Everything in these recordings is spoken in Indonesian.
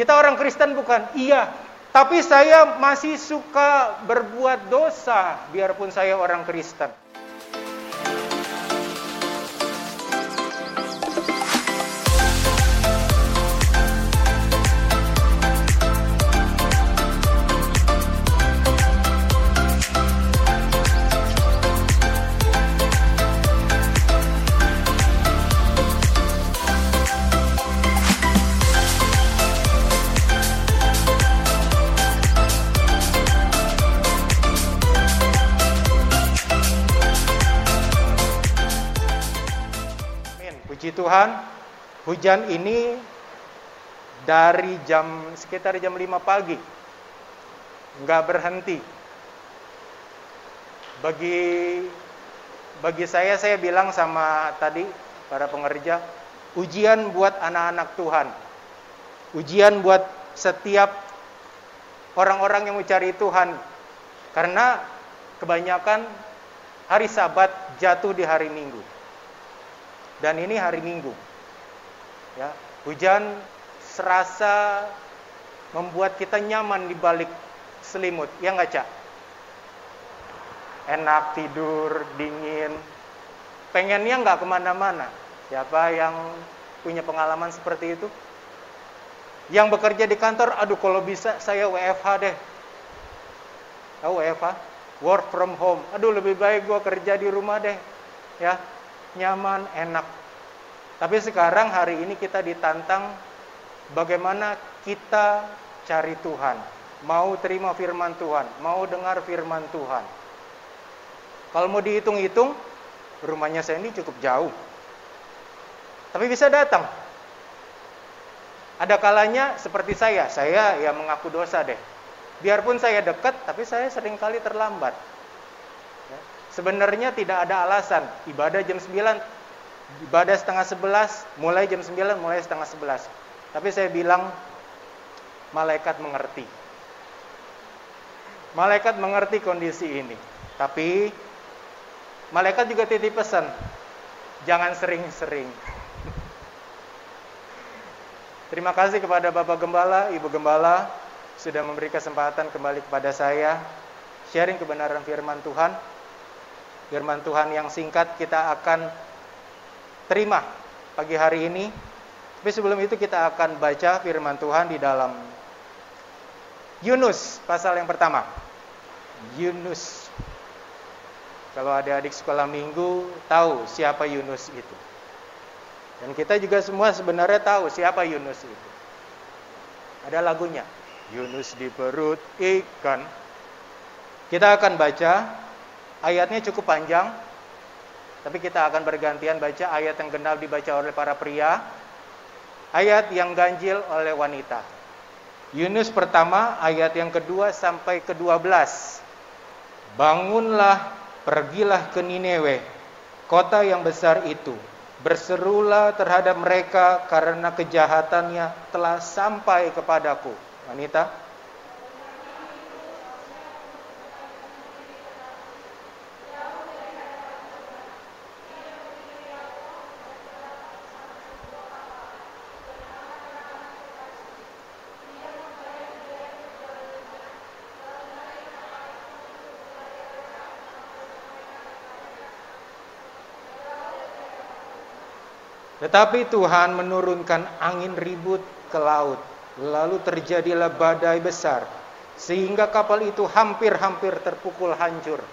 Kita orang Kristen bukan? Iya. Tapi saya masih suka berbuat dosa biarpun saya orang Kristen. Tuhan, hujan ini dari jam sekitar jam 5 pagi nggak berhenti. Bagi bagi saya saya bilang sama tadi para pengerja, ujian buat anak-anak Tuhan. Ujian buat setiap orang-orang yang mencari Tuhan. Karena kebanyakan hari Sabat jatuh di hari Minggu dan ini hari Minggu. Ya, hujan serasa membuat kita nyaman di balik selimut, ya nggak cak? Enak tidur, dingin, pengennya nggak ke mana-mana. Siapa yang punya pengalaman seperti itu? Yang bekerja di kantor, aduh kalau bisa saya WFH deh. Tahu WFH? Work from home. Aduh lebih baik gue kerja di rumah deh. Ya, nyaman, enak. Tapi sekarang hari ini kita ditantang bagaimana kita cari Tuhan, mau terima firman Tuhan, mau dengar firman Tuhan. Kalau mau dihitung-hitung, rumahnya saya ini cukup jauh. Tapi bisa datang. Ada kalanya seperti saya, saya ya mengaku dosa deh. Biarpun saya dekat, tapi saya sering kali terlambat. Sebenarnya tidak ada alasan. Ibadah jam 9, ibadah setengah 11, mulai jam 9, mulai setengah 11. Tapi saya bilang, malaikat mengerti. Malaikat mengerti kondisi ini. Tapi, malaikat juga titip pesan, jangan sering-sering. Terima kasih kepada Bapak Gembala, Ibu Gembala, sudah memberi kesempatan kembali kepada saya, sharing kebenaran firman Tuhan firman Tuhan yang singkat kita akan terima pagi hari ini. Tapi sebelum itu kita akan baca firman Tuhan di dalam Yunus pasal yang pertama. Yunus. Kalau adik-adik sekolah minggu tahu siapa Yunus itu. Dan kita juga semua sebenarnya tahu siapa Yunus itu. Ada lagunya. Yunus di perut ikan. Kita akan baca Ayatnya cukup panjang, tapi kita akan bergantian baca ayat yang genap dibaca oleh para pria, ayat yang ganjil oleh wanita. Yunus pertama ayat yang kedua sampai ke dua belas. Bangunlah, pergilah ke Nineveh, kota yang besar itu. Berserulah terhadap mereka karena kejahatannya telah sampai kepadaku. Wanita, Tetapi Tuhan menurunkan angin ribut ke laut, lalu terjadilah badai besar, sehingga kapal itu hampir-hampir terpukul hancur.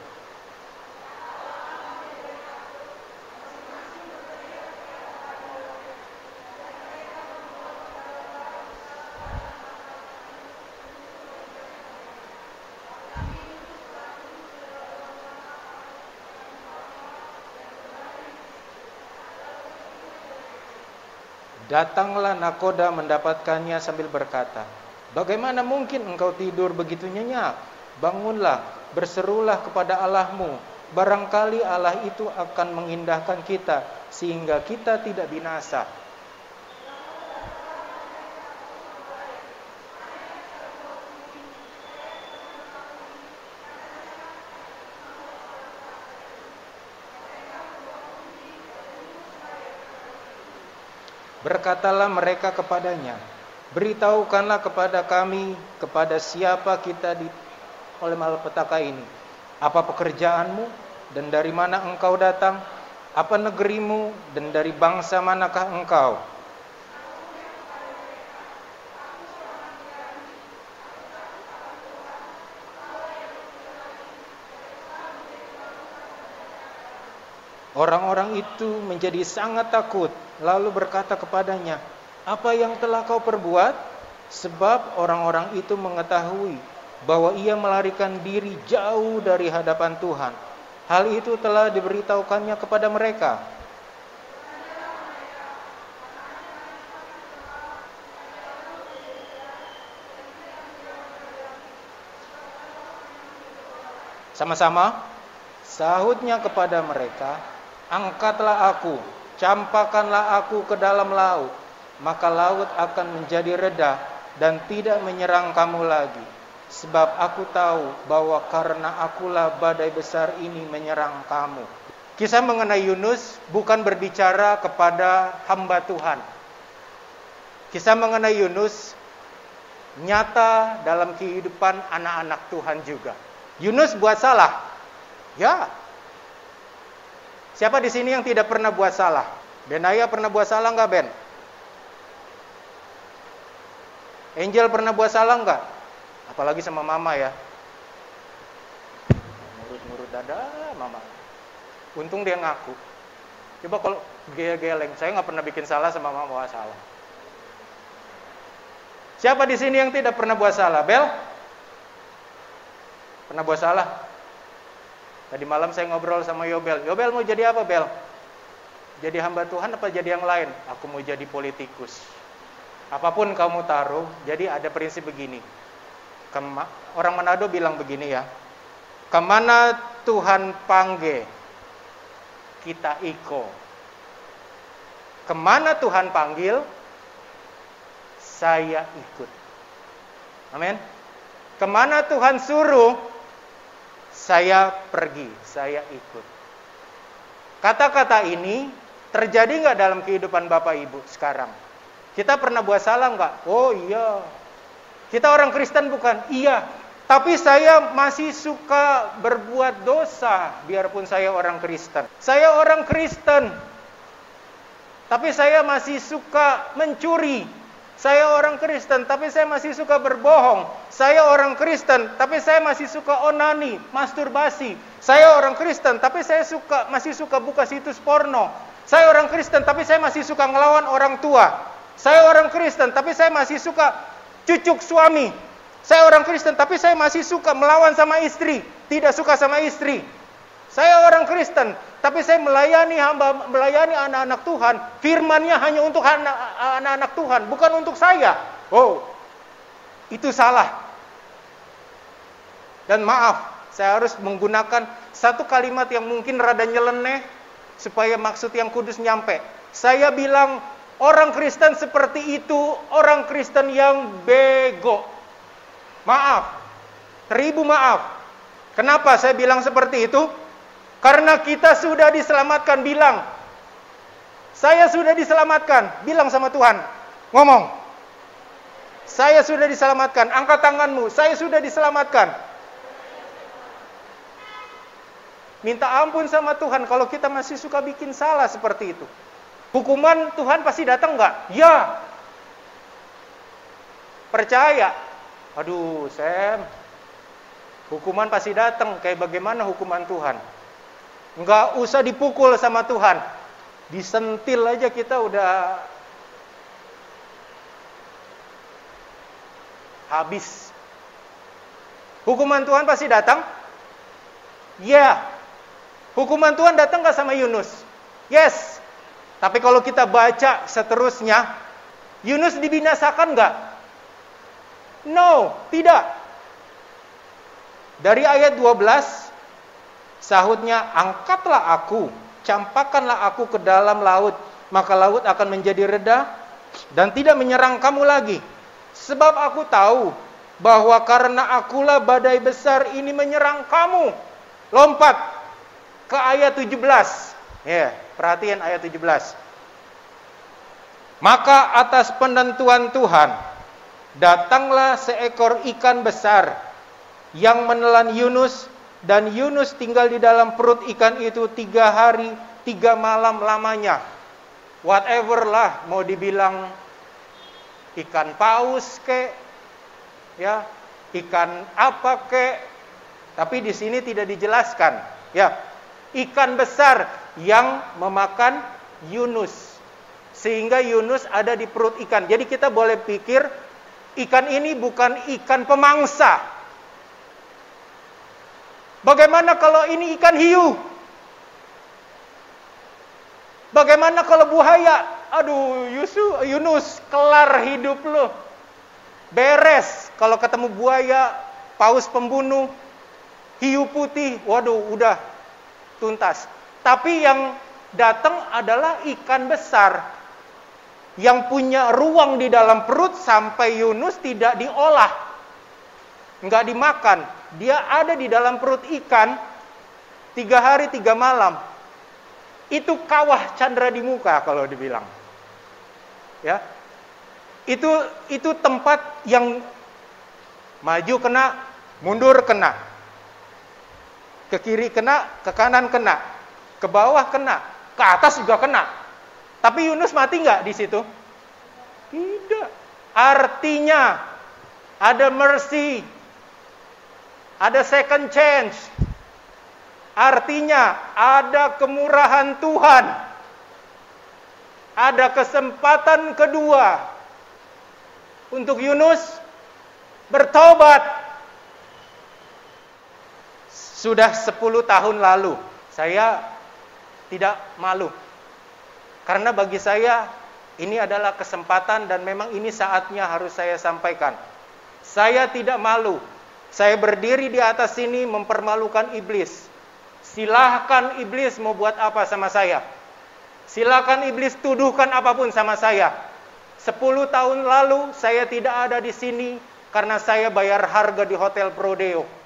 Datanglah nakoda mendapatkannya sambil berkata, Bagaimana mungkin engkau tidur begitu nyenyak? Bangunlah, berserulah kepada Allahmu. Barangkali Allah itu akan mengindahkan kita sehingga kita tidak binasa. Berkatalah mereka kepadanya, Beritahukanlah kepada kami kepada siapa kita di oleh malapetaka ini. Apa pekerjaanmu dan dari mana engkau datang? Apa negerimu dan dari bangsa manakah engkau? Orang-orang itu menjadi sangat takut, lalu berkata kepadanya, "Apa yang telah kau perbuat?" Sebab orang-orang itu mengetahui bahwa ia melarikan diri jauh dari hadapan Tuhan. Hal itu telah diberitahukannya kepada mereka. Sama-sama sahutnya kepada mereka, Angkatlah aku, campakkanlah aku ke dalam laut, maka laut akan menjadi reda dan tidak menyerang kamu lagi. Sebab aku tahu bahwa karena akulah badai besar ini menyerang kamu. Kisah mengenai Yunus bukan berbicara kepada hamba Tuhan. Kisah mengenai Yunus nyata dalam kehidupan anak-anak Tuhan juga. Yunus buat salah. Ya, Siapa di sini yang tidak pernah buat salah? Benaya pernah buat salah nggak Ben? Angel pernah buat salah nggak? Apalagi sama mama ya. Ngurut-ngurut dada mama. Untung dia ngaku. Coba kalau geleng, saya nggak pernah bikin salah sama mama buat salah. Siapa di sini yang tidak pernah buat salah? Bel? Pernah buat salah? Tadi malam saya ngobrol sama Yobel. Yobel mau jadi apa, Bel? Jadi hamba Tuhan apa jadi yang lain? Aku mau jadi politikus. Apa pun kamu taruh, jadi ada prinsip begini. Kema orang Manado bilang begini ya. Ke mana Tuhan panggil, kita iko. Ke mana Tuhan panggil, saya ikut. Amin. Ke mana Tuhan suruh, saya pergi, saya ikut. Kata-kata ini terjadi nggak dalam kehidupan Bapak Ibu sekarang? Kita pernah buat salah nggak? Oh iya. Kita orang Kristen bukan? Iya. Tapi saya masih suka berbuat dosa biarpun saya orang Kristen. Saya orang Kristen. Tapi saya masih suka mencuri, saya orang Kristen, tapi saya masih suka berbohong. Saya orang Kristen, tapi saya masih suka onani, masturbasi. Saya orang Kristen, tapi saya suka masih suka buka situs porno. Saya orang Kristen, tapi saya masih suka ngelawan orang tua. Saya orang Kristen, tapi saya masih suka cucuk suami. Saya orang Kristen, tapi saya masih suka melawan sama istri, tidak suka sama istri. Saya orang Kristen, tapi saya melayani hamba, melayani anak-anak Tuhan. Firmannya hanya untuk anak-anak Tuhan, bukan untuk saya. Oh, itu salah. Dan maaf, saya harus menggunakan satu kalimat yang mungkin rada nyeleneh supaya maksud yang kudus nyampe. Saya bilang orang Kristen seperti itu orang Kristen yang bego. Maaf, ribu maaf. Kenapa saya bilang seperti itu? Karena kita sudah diselamatkan, bilang. Saya sudah diselamatkan, bilang sama Tuhan. Ngomong. Saya sudah diselamatkan, angkat tanganmu. Saya sudah diselamatkan. Minta ampun sama Tuhan kalau kita masih suka bikin salah seperti itu. Hukuman Tuhan pasti datang enggak? Ya. Percaya. Aduh, Sam. Hukuman pasti datang. Kayak bagaimana hukuman Tuhan? Enggak usah dipukul sama Tuhan. Disentil aja kita udah habis. Hukuman Tuhan pasti datang? Ya. Hukuman Tuhan datang gak sama Yunus? Yes. Tapi kalau kita baca seterusnya, Yunus dibinasakan gak? No, tidak. Dari ayat 12 Sahutnya, angkatlah aku, campakkanlah aku ke dalam laut, maka laut akan menjadi reda dan tidak menyerang kamu lagi. Sebab aku tahu bahwa karena akulah badai besar ini menyerang kamu. Lompat ke ayat 17. Ya, perhatian ayat 17. Maka atas penentuan Tuhan, Datanglah seekor ikan besar yang menelan Yunus dan Yunus tinggal di dalam perut ikan itu tiga hari tiga malam lamanya. Whatever lah mau dibilang ikan paus ke, ya ikan apa ke, tapi di sini tidak dijelaskan. Ya, ikan besar yang memakan Yunus. Sehingga Yunus ada di perut ikan. Jadi kita boleh pikir ikan ini bukan ikan pemangsa. Bagaimana kalau ini ikan hiu? Bagaimana kalau buaya? Aduh, Yusuf, Yunus, kelar hidup lo. Beres kalau ketemu buaya, paus pembunuh, hiu putih, waduh, udah tuntas. Tapi yang datang adalah ikan besar yang punya ruang di dalam perut sampai Yunus tidak diolah, nggak dimakan. Dia ada di dalam perut ikan tiga hari tiga malam. Itu kawah Chandra di muka kalau dibilang. Ya, itu itu tempat yang maju kena, mundur kena, ke kiri kena, ke kanan kena, ke bawah kena, ke atas juga kena. Tapi Yunus mati nggak di situ? Tidak. Artinya ada mercy, ada second chance. Artinya ada kemurahan Tuhan. Ada kesempatan kedua untuk Yunus bertobat. Sudah 10 tahun lalu saya tidak malu karena bagi saya ini adalah kesempatan dan memang ini saatnya harus saya sampaikan. Saya tidak malu. Saya berdiri di atas sini mempermalukan iblis. Silahkan iblis mau buat apa sama saya. Silahkan iblis tuduhkan apa pun sama saya. Sepuluh tahun lalu saya tidak ada di sini karena saya bayar harga di Hotel Prodeo.